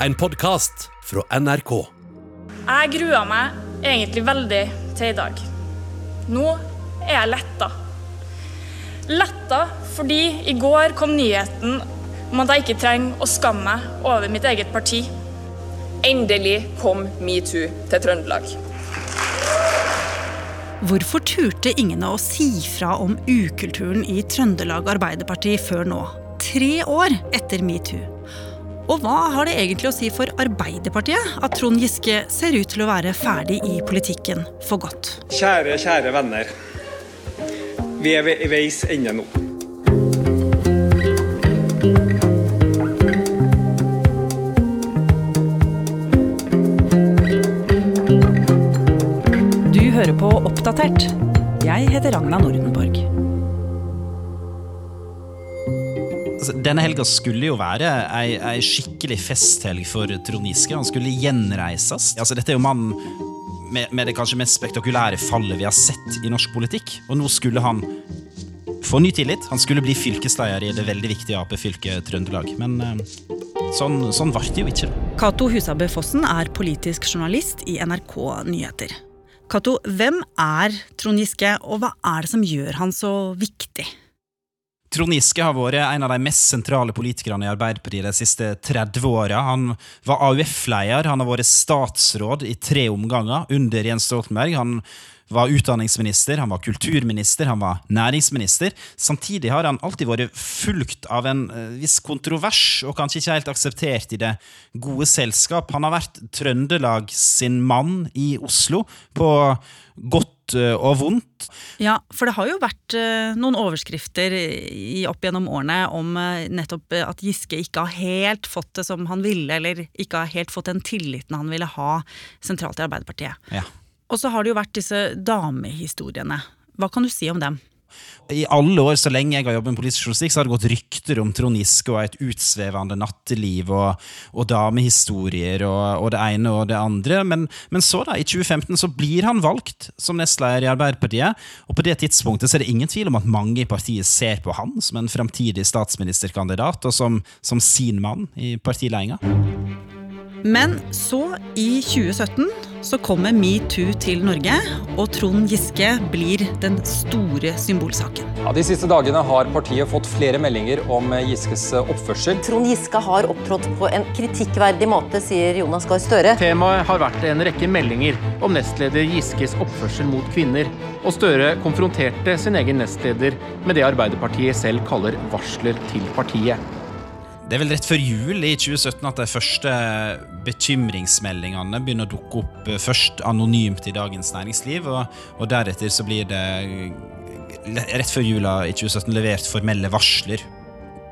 en podkast fra NRK. Jeg grua meg egentlig veldig til i dag. Nå er jeg letta. Letta fordi i går kom nyheten om at jeg ikke trenger å skamme meg over mitt eget parti. Endelig kom metoo til Trøndelag. Hvorfor turte ingen av oss si fra om ukulturen i Trøndelag Arbeiderparti før nå? Tre år etter metoo. Og hva har det egentlig å si for Arbeiderpartiet at Trond Giske ser ut til å være ferdig i politikken for godt? Kjære, kjære venner. Vi er ved veis ende nå. Du hører på Oppdatert. Jeg heter Ragna Nordenborg. Altså, Denne helga skulle jo være ei, ei skikkelig festhelg for Trond Giske. Han skulle gjenreises. Altså, dette er jo mannen med, med det kanskje mest spektakulære fallet vi har sett i norsk politikk. Og nå skulle han få ny tillit. Han skulle bli fylkesleder i det veldig viktige Ap-fylket Trøndelag. Men eh, sånn, sånn ble det jo ikke. Cato Husabø Fossen er politisk journalist i NRK Nyheter. Cato, hvem er Trond Giske, og hva er det som gjør han så viktig? Trond Giske har vært en av de mest sentrale politikerne i Arbeiderpartiet de siste 30 åra. Han var AUF-leder, han har vært statsråd i tre omganger under Jens Stoltenberg. Han var utdanningsminister, han var kulturminister, han var næringsminister. Samtidig har han alltid vært fulgt av en eh, viss kontrovers, og kanskje ikke helt akseptert i det gode selskap. Han har vært Trøndelag sin mann i Oslo, på godt eh, og vondt. Ja, for det har jo vært eh, noen overskrifter i, opp gjennom årene om eh, nettopp at Giske ikke har helt fått det som han ville, eller ikke har helt fått den tilliten han ville ha sentralt i Arbeiderpartiet. Ja. Og så har det jo vært disse damehistoriene. Hva kan du si om dem? I alle år så lenge jeg har jobbet med politisk journalistikk, så har det gått rykter om Trond Giske og et utsvevende natteliv og, og damehistorier og, og, det ene og det andre. Men, men, så, da, i 2015, så blir han valgt som nestleder i Arbeiderpartiet. Og på det tidspunktet så er det ingen tvil om at mange i partiet ser på han som en framtidig statsministerkandidat og som, som sin mann i partiledelsen. Men så, i 2017, så kommer metoo til Norge, og Trond Giske blir den store symbolsaken. Ja, de siste dagene har partiet fått flere meldinger om Giskes oppførsel. Trond Giske har opptrådt på en kritikkverdig måte, sier Jonas Gahr Støre. Temaet har vært en rekke meldinger om nestleder Giskes oppførsel mot kvinner. Og Støre konfronterte sin egen nestleder med det Arbeiderpartiet selv kaller varsler til partiet. Det er vel rett før jul i 2017 at de første bekymringsmeldingene begynner å dukke opp eh, først anonymt i Dagens Næringsliv, og, og deretter så blir det rett før jula i 2017 levert formelle varsler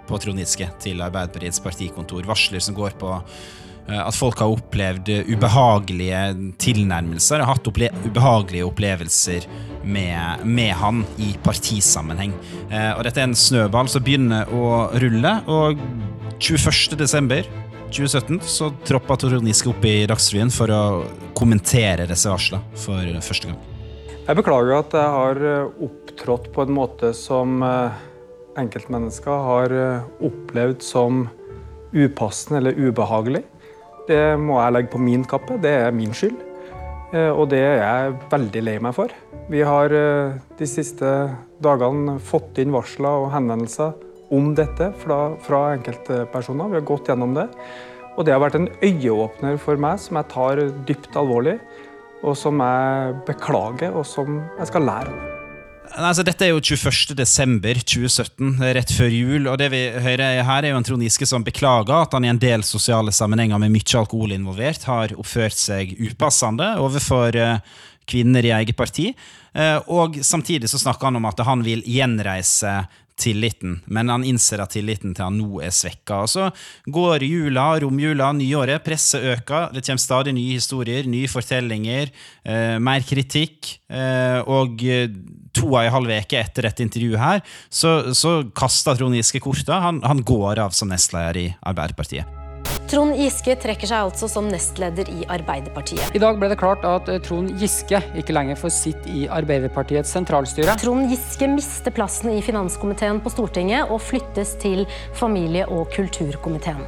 på Trond Giske til Arbeiderpartiets partikontor. Varsler som går på eh, at folk har opplevd ubehagelige tilnærmelser, har hatt opple ubehagelige opplevelser med, med, han i partisammenheng. Eh, og dette er en snøball som begynner å rulle. og 21.12.2017 så troppa Trond Giske opp i Dagsrevyen for å kommentere disse varslene for første gang. Jeg beklager at jeg har eh, opptrådt på en måte som eh, enkeltmennesker har eh, opplevd som upassende eller ubehagelig. Det må jeg legge på min kappe. Det er min skyld. Og det er jeg veldig lei meg for. Vi har de siste dagene fått inn varsler og henvendelser om dette fra, fra enkeltpersoner. Vi har gått gjennom det. Og det har vært en øyeåpner for meg som jeg tar dypt alvorlig, og som jeg beklager, og som jeg skal lære av. Altså, dette er jo 21.12.2017, rett før jul. og det vi hører her er jo en Trond Giske som beklager at han i en del sosiale sammenhenger med mye alkohol involvert har oppført seg upassende overfor uh, kvinner i eget parti. Uh, og samtidig så snakker han om at han vil gjenreise tilliten, men han innser at tilliten til han nå er svekka. Og så går jula, romjula, nyåret, presset øker, det kommer stadig nye historier, nye fortellinger, eh, mer kritikk. Eh, og to og en halv uke etter dette intervjuet her, så, så kaster Trond Giske korta. Han, han går av som nestleder i Arbeiderpartiet. Trond Giske trekker seg altså som nestleder i Arbeiderpartiet. I dag ble det klart at eh, Trond Giske ikke lenger får sitte i Arbeiderpartiets sentralstyre. Trond Giske mister plassen i finanskomiteen på Stortinget og flyttes til familie- og kulturkomiteen.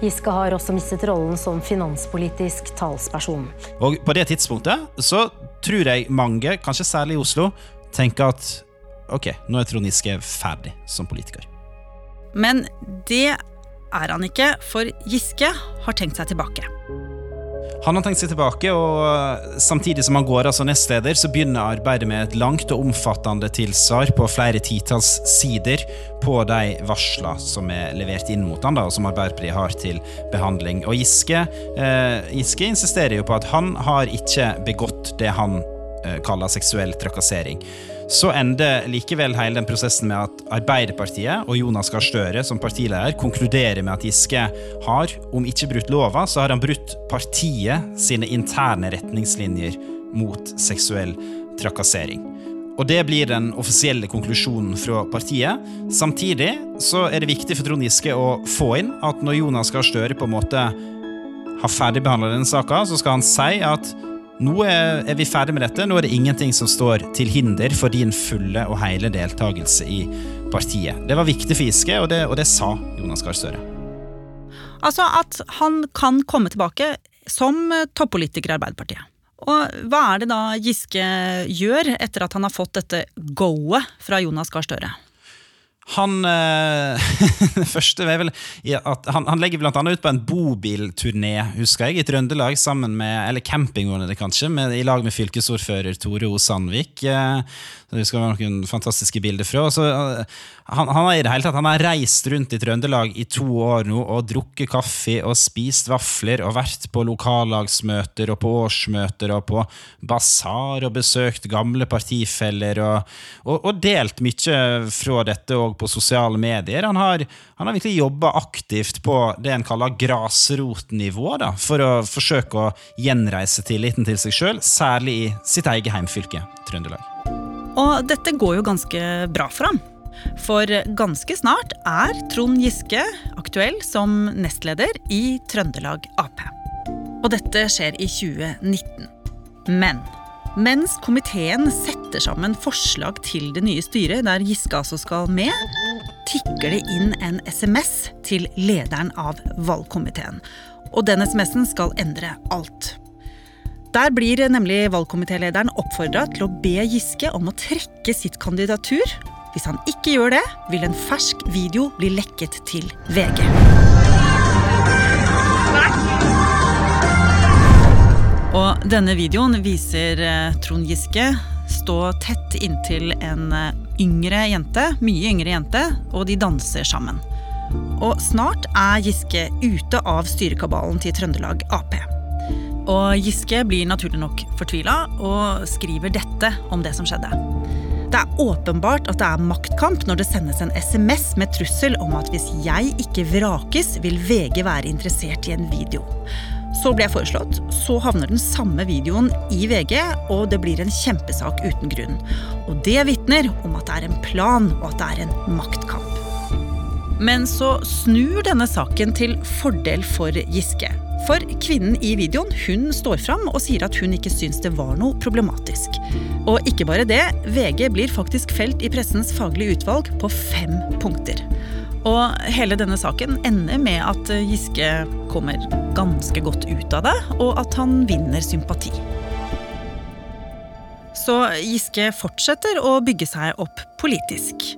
Giske har også mistet rollen som finanspolitisk talsperson. Og på det tidspunktet så tror jeg mange, kanskje særlig i Oslo, tenker at ok, nå er Trond Giske ferdig som politiker. Men det er han ikke, for Giske har tenkt seg tilbake. Han har tenkt seg tilbake, og samtidig som han går av som nestleder, så begynner arbeidet med et langt og omfattende tilsvar på flere titalls sider på de varsla som er levert inn mot han da, og som Arbeiderpartiet har til behandling. Og Giske, eh, Giske insisterer jo på at han har ikke begått det han eh, kaller seksuell trakassering. Så ender likevel hele den prosessen med at Arbeiderpartiet og Jonas Gahr Støre som partileder konkluderer med at Giske har, om ikke brutt lova, så har han brutt partiet sine interne retningslinjer mot seksuell trakassering. Og Det blir den offisielle konklusjonen fra partiet. Samtidig så er det viktig for Trond Giske å få inn at når Jonas Gahr Støre på en måte har ferdigbehandla denne saka, så skal han si at nå er, vi ferdig med dette. Nå er det ingenting som står til hinder for din fulle og hele deltakelse i partiet. Det var viktig for Giske, og og det sa Jonas Gahr Støre. Altså at han kan komme tilbake som toppolitiker i Arbeiderpartiet. Og hva er det da Giske gjør etter at han har fått dette go-et fra Jonas Gahr Støre? Han øh, første er vel at han, han legger annet ut på en bobilturné, husker jeg, i Trøndelag, sammen med, eller campingvogner kanskje, med, i lag med fylkesordfører Tore O. Sandvik. Eh, det skal være noen fantastiske bilder fra. Så, uh, han, han, har i det hele tatt, han har reist rundt i Trøndelag i to år nå og drukket kaffe og spist vafler og vært på lokallagsmøter og på årsmøter og på basar og besøkt gamle partifeller og, og, og delt mye fra dette òg på sosiale medier. Han har, han har virkelig jobba aktivt på det en kaller grasrotnivå, da, for å forsøke å gjenreise tilliten til seg sjøl, særlig i sitt eget heimfylke, Trøndelag. Og dette går jo ganske bra for ham. For ganske snart er Trond Giske aktuell som nestleder i Trøndelag Ap. Og dette skjer i 2019. Men mens komiteen setter sammen forslag til det nye styret, der Giske altså skal med, tikker det inn en SMS til lederen av valgkomiteen. Og den SMS-en skal endre alt. Der blir nemlig valgkomitélederen oppfordra til å be Giske om å trekke sitt kandidatur. Hvis han ikke gjør det, vil en fersk video bli lekket til VG. Og denne videoen viser eh, Trond Giske stå tett inntil en eh, yngre jente, mye yngre jente, og de danser sammen. Og snart er Giske ute av styrekabalen til Trøndelag Ap. Og Giske blir naturlig nok fortvila og skriver dette om det som skjedde. Det er åpenbart at det er maktkamp når det sendes en SMS med trussel om at hvis jeg ikke vrakes, vil VG være interessert i en video. Så ble jeg foreslått, så havner den samme videoen i VG, og det blir en kjempesak uten grunn. Og det vitner om at det er en plan, og at det er en maktkamp. Men så snur denne saken til fordel for Giske. For kvinnen i videoen hun står fram og sier at hun ikke syns det var noe problematisk. Og ikke bare det, VG blir faktisk felt i pressens faglige utvalg på fem punkter. Og hele denne saken ender med at Giske kommer ganske godt ut av det, og at han vinner sympati. Så Giske fortsetter å bygge seg opp politisk.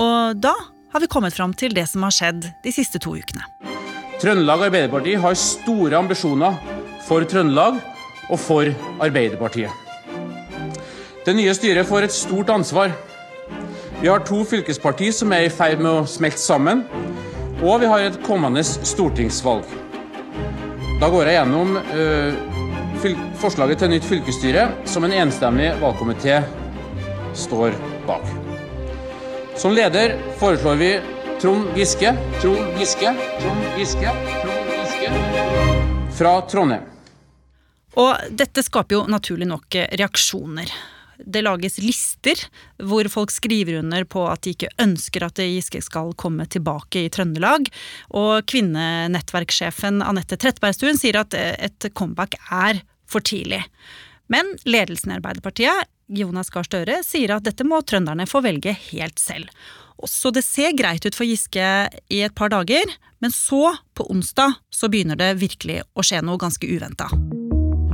Og da har vi kommet fram til det som har skjedd de siste to ukene. Trøndelag Arbeiderparti har store ambisjoner for Trøndelag og for Arbeiderpartiet. Det nye styret får et stort ansvar. Vi har to fylkesparti som er i ferd med å smelte sammen, og vi har et kommende stortingsvalg. Da går jeg gjennom uh, forslaget til nytt fylkesstyre, som en enstemmig valgkomité står bak. Som leder foreslår vi Trond Giske, Trond Giske, Trond Giske, Trond Giske fra Trondheim. Og dette skaper jo naturlig nok reaksjoner. det lages lister hvor folk skriver under på at de ikke ønsker at Giske skal komme tilbake i Trøndelag. Og kvinnenettverkssjefen Anette Trettebergstuen sier at et comeback er for tidlig. Men ledelsen i Arbeiderpartiet, Jonas Gahr Støre, sier at dette må trønderne få velge helt selv. Så det ser greit ut for Giske i et par dager, men så, på onsdag, så begynner det virkelig å skje noe ganske uventa.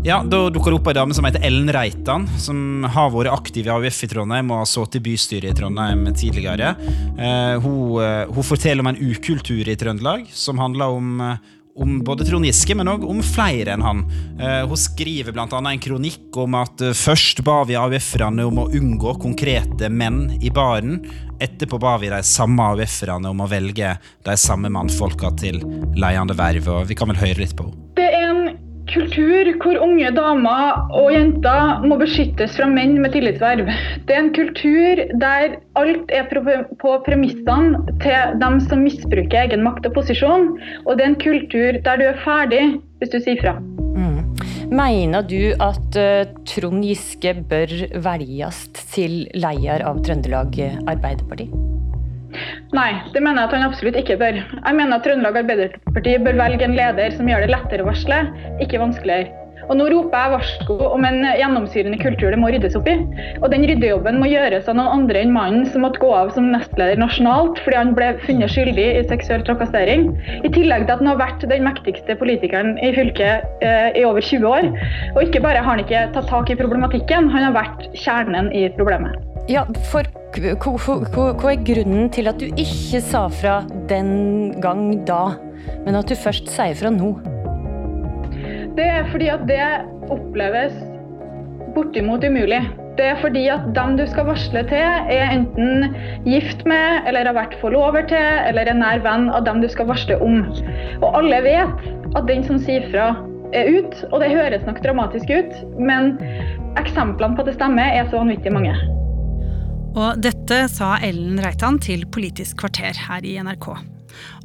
Ja, Da dukker det opp ei dame som heter Ellen Reitan, som har vært aktiv i AUF i Trondheim og har sittet i bystyret i Trondheim tidligere. Eh, hun, eh, hun, forteller om en ukultur i Trøndelag som handler om, eh, om både Trond Giske, men òg om flere enn han. Eh, hun skriver bl.a. en kronikk om at eh, først ba vi AUF-erne om å unngå konkrete menn i baren. Etterpå ba vi de samme AUF-erne om å velge de samme mannfolka til ledende verv. og Vi kan vel høre litt på henne kultur hvor unge damer og jenter må beskyttes fra menn med tillitsverv. Det er en kultur der alt er på premissene til dem som misbruker egen makt og posisjon. Og det er en kultur der du er ferdig hvis du sier fra. Mm. Mener du at uh, Trond Giske bør velges til leder av Trøndelag Arbeiderparti? Nei, det mener jeg at han absolutt ikke bør. Jeg mener at Trøndelag Arbeiderparti bør velge en leder som gjør det lettere å varsle, ikke vanskeligere. Og Nå roper jeg varsko om en gjennomsyrende kultur det må ryddes opp i. Og Den ryddejobben må gjøres av noen andre enn mannen som måtte gå av som nestleder nasjonalt fordi han ble funnet skyldig i seksuell trakassering. I tillegg til at han har vært den mektigste politikeren i fylket eh, i over 20 år. Og ikke bare har han ikke tatt tak i problematikken, han har vært kjernen i problemet. Ja, for hva er grunnen til at du ikke sa fra den gang da, men at du først sier fra nå? Det er fordi at det oppleves bortimot umulig. Det er fordi at dem du skal varsle til, er enten gift med, eller har vært forlover til, eller er nær venn av dem du skal varsle om. Og alle vet at den som sier fra, er ut, og det høres nok dramatisk ut, men eksemplene på at det stemmer, er så vanvittig mange. Og dette sa Ellen Reitan til Politisk kvarter her i NRK.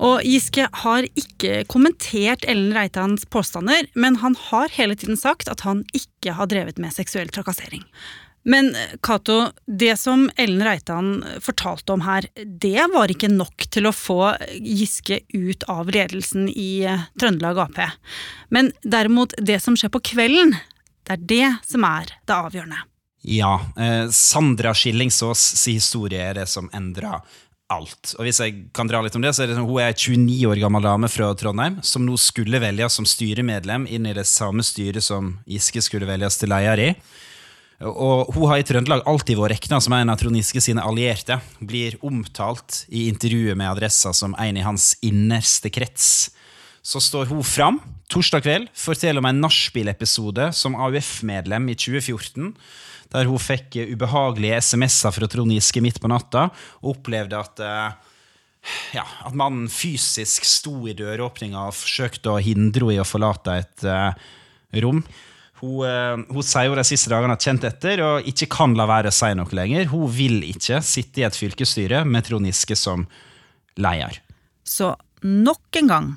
Og Giske har ikke kommentert Ellen Reitans påstander, men han har hele tiden sagt at han ikke har drevet med seksuell trakassering. Men Cato, det som Ellen Reitan fortalte om her, det var ikke nok til å få Giske ut av ledelsen i Trøndelag Ap. Men derimot, det som skjer på kvelden, det er det som er det avgjørende. Ja. Eh, Sandra Skillingsås si historie er det som endra alt. Og hvis jeg kan dra litt om det, så er det sånn, Hun er 29 år gammel dame fra Trondheim som nå skulle velges som styremedlem inn i det samme styret som Giske skulle velges til leder i. Og Hun har i Trøndelag alltid vært regna som en av Trond Giske sine allierte. Blir omtalt i intervjuet med Adressa som en i hans innerste krets. Så står hun fram torsdag kveld, forteller om en nachspiel-episode som AUF-medlem i 2014 der hun fikk ubehagelige SMS-er fra Trond Giske midt på natta, og opplevde at eh, ja, at mannen fysisk sto i døråpninga og forsøkte å hindre henne i å forlate et uh, rom. Hun, hun, sier jo de siste dagene at kjent etter og ikke kan la være å si noe lenger. Hun vil ikke sitte i et fylkesstyre med Trond Giske som leder. Så nok en gang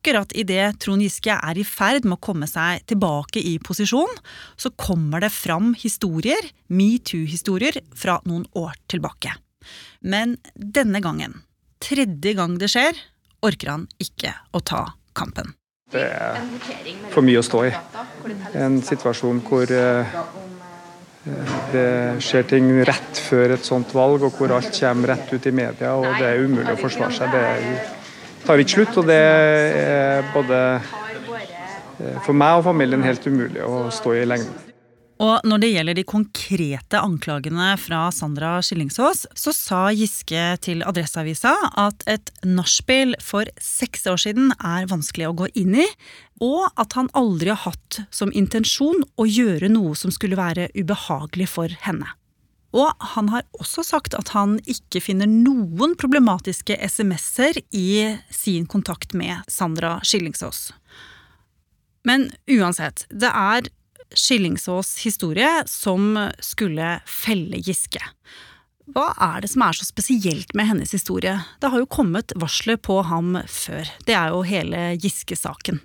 akkurat idet Trond Giske er i ferd med å komme seg tilbake i posisjon, så kommer det fram historier, metoo-historier, fra noen år tilbake. Men denne gangen, tredje gang det skjer, orker han ikke å ta kampen. Det er for mye å stå i. En situasjon hvor eh, det skjer ting rett før et sånt valg, og hvor alt kommer rett ut i media, og det er umulig å forsvare seg. Det er tar ikke slutt. Og det er både eh, for meg og familien helt umulig å stå i lengden. Og når det gjelder de konkrete anklagene fra Sandra Skillingsås, så sa Giske til Adresseavisa at et nachspiel for seks år siden er vanskelig å gå inn i, og at han aldri har hatt som intensjon å gjøre noe som skulle være ubehagelig for henne. Og han har også sagt at han ikke finner noen problematiske SMS-er i sin kontakt med Sandra Skillingsås. Men uansett, det er Skillingsås' historie som skulle felle Giske. Hva er det som er så spesielt med hennes historie? Det har jo kommet varsler på ham før. Det er jo hele Giske-saken.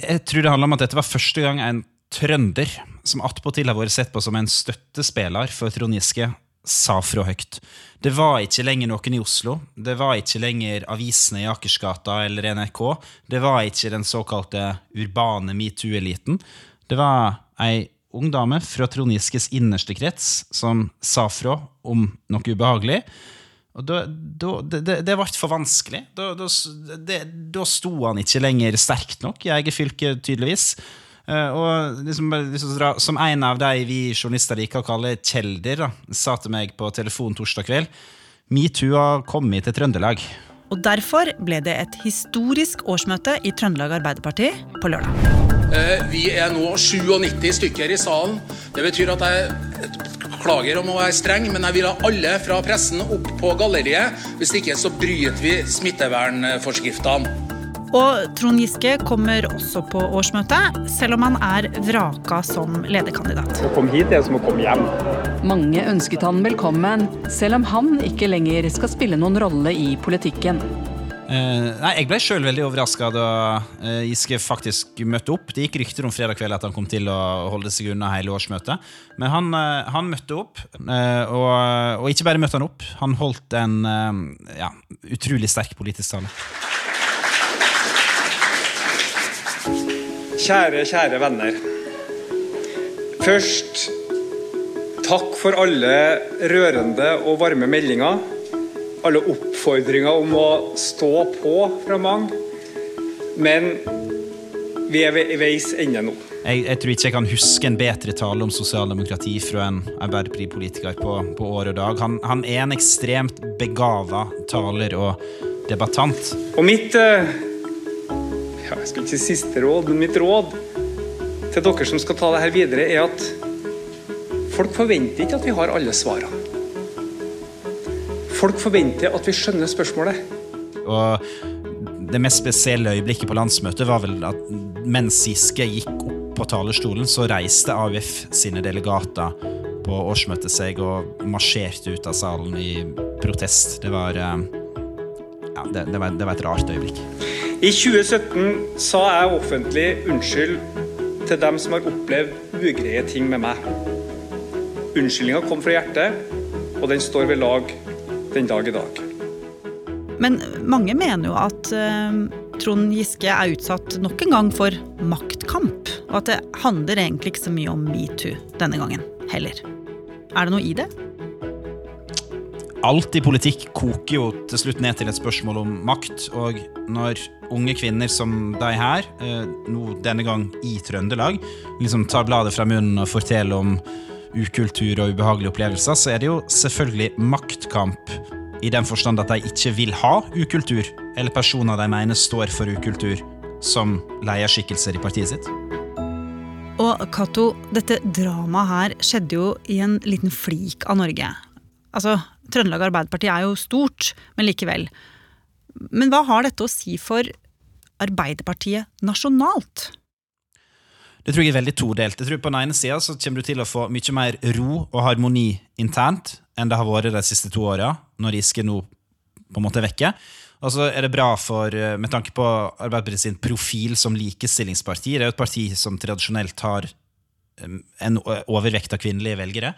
Jeg tror det handler om at dette var første gang en trønder, som attpåtil har vært sett på som en støttespiller for Trond Giske, sa fra høyt. Det var ikke lenger noen i Oslo. Det var ikke lenger avisene i Akersgata eller NRK. Det var ikke den såkalte urbane metoo-eliten. Det var ei ung dame fra Trond Giskes innerste krets som sa fra om noe ubehagelig. Og da, da, det, det ble for vanskelig. Da, da, det, da sto han ikke lenger sterkt nok i eget fylke, tydeligvis. Uh, og liksom, liksom, Som en av de vi journalister liker å kalle kjelder, da, sa til meg på telefon torsdag kveld Metoo har kommet til Trøndelag. Og Derfor ble det et historisk årsmøte i Trøndelag Arbeiderparti på lørdag. Uh, vi er nå 97 stykker i salen. Det betyr at jeg klager om å være streng, men jeg vil ha alle fra pressen opp på galleriet. Hvis ikke så bryter vi smittevernforskriftene. Og Trond Giske kommer også på årsmøtet, selv om han er vraka som lederkandidat. Å komme hit er som å komme hjem. Mange ønsket han velkommen, selv om han ikke lenger skal spille noen rolle i politikken. Uh, nei, Jeg ble sjøl veldig overraska da uh, Giske faktisk møtte opp. Det gikk rykter om fredag kveld at han kom til å holde seg unna hele årsmøtet. Men han, uh, han møtte opp, og, og, ikke bare møtte han opp. Han holdt en ja, utrolig sterk politisk tale. Kjære, kjære venner. Først takk for alle rørende og varme meldinger. Alle oppfordringer om å stå på fra mange. Men vi er ved veis ende nå. Jeg, jeg, tror ikke jeg kan huske en bedre tale om sosialdemokrati fra en Arbeiderpartipolitiker på, på år og dag. Han, han er en ekstremt begava taler og debattant. Og mitt uh, ja, jeg skal ikke si siste råd, men mitt råd til dere som skal ta det her videre, er at folk forventer ikke at vi har alle svarene. Folk forventer at vi skjønner spørsmålet. Og det mest spesielle øyeblikket på landsmøtet var vel at mens Giske gikk opp på talerstolen, så reiste AUF sine delegater på årsmøtet seg og marsjerte ut av salen i protest. Det var, eh, ja, det, det var, det var et rart øyeblikk. I 2017 sa jeg offentlig unnskyld til dem som har opplevd ugreie ting med meg. Unnskyldninga kom fra hjertet, og den står ved lag den dag i dag. Men mange mener jo at uh, Trond Giske er utsatt nok en gang for maktkamp. Og at det handler egentlig ikke så mye om metoo denne gangen heller. Er det noe i det? Alt i politikk koker jo til slutt ned til et spørsmål om makt. Og når unge kvinner som de her, eh, nå denne gang i Trøndelag, liksom tar bladet fra munnen og forteller om ukultur og ubehagelige opplevelser, så er det jo selvfølgelig maktkamp i den forstand at de ikke vil ha ukultur, eller personer de mener står for ukultur, som lederskikkelser i partiet sitt. Og Cato, dette dramaet her skjedde jo i en liten flik av Norge. Altså, Trøndelag Arbeiderparti er jo stort, men likevel. Men hva har dette å si for Arbeiderpartiet nasjonalt? Det tror jeg er veldig todelt. Jeg tror På den ene sida kommer du til å få mye mer ro og harmoni internt enn det har vært de siste to åra, når Giske nå på en måte er vekke. Og så er det bra for, eh, med tanke på Arbeiderpartiet sin profil som likestillingsparti. Det er jo et parti som tradisjonelt har en overvekt av kvinnelige velgere.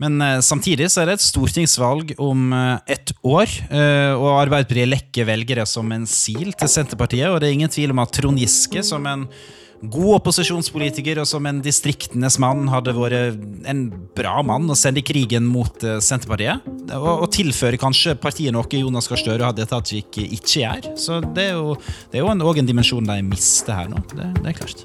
Men uh, samtidig så er det et stortingsvalg om uh, ett år, uh, og Arbeiderpartiet lekker velgere som en sil til Senterpartiet. Og det er ingen tvil om at Trond Giske, som en god opposisjonspolitiker og som en distriktenes mann, hadde vært en bra mann å sende i krigen mot Senterpartiet. Og, og tilføre kanskje partiet noe Jonas Gahr Støre og Hadia Tajik ikke gjør. Så det er jo, det er en, en dimensjon de mister her nå. Det, det er klart.